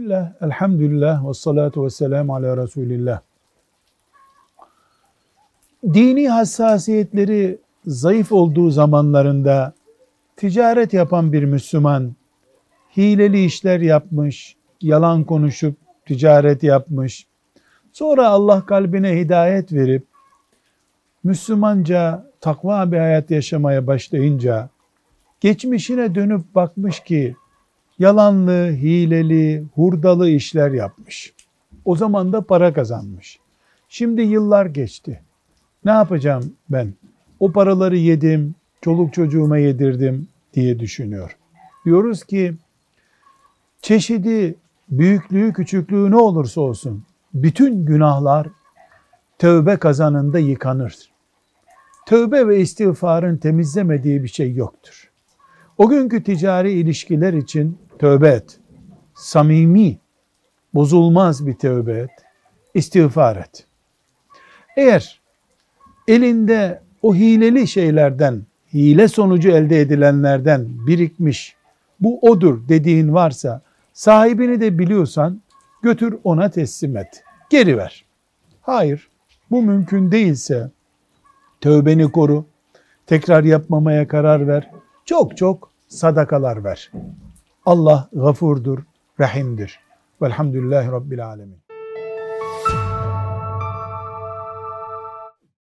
Bismillah, elhamdülillah ve salatu ve selamu ala Resulillah. Dini hassasiyetleri zayıf olduğu zamanlarında ticaret yapan bir Müslüman hileli işler yapmış, yalan konuşup ticaret yapmış. Sonra Allah kalbine hidayet verip Müslümanca takva bir hayat yaşamaya başlayınca geçmişine dönüp bakmış ki yalanlı, hileli, hurdalı işler yapmış. O zaman da para kazanmış. Şimdi yıllar geçti. Ne yapacağım ben? O paraları yedim, çoluk çocuğuma yedirdim diye düşünüyor. Diyoruz ki çeşidi, büyüklüğü, küçüklüğü ne olursa olsun bütün günahlar tövbe kazanında yıkanır. Tövbe ve istiğfarın temizlemediği bir şey yoktur. O günkü ticari ilişkiler için tövbe et. Samimi, bozulmaz bir tövbe et. İstiğfar et. Eğer elinde o hileli şeylerden, hile sonucu elde edilenlerden birikmiş, bu odur dediğin varsa, sahibini de biliyorsan götür ona teslim et. Geri ver. Hayır, bu mümkün değilse tövbeni koru, tekrar yapmamaya karar ver, çok çok sadakalar ver. Allah gafurdur, rahimdir. Velhamdülillahi Rabbil Alemin.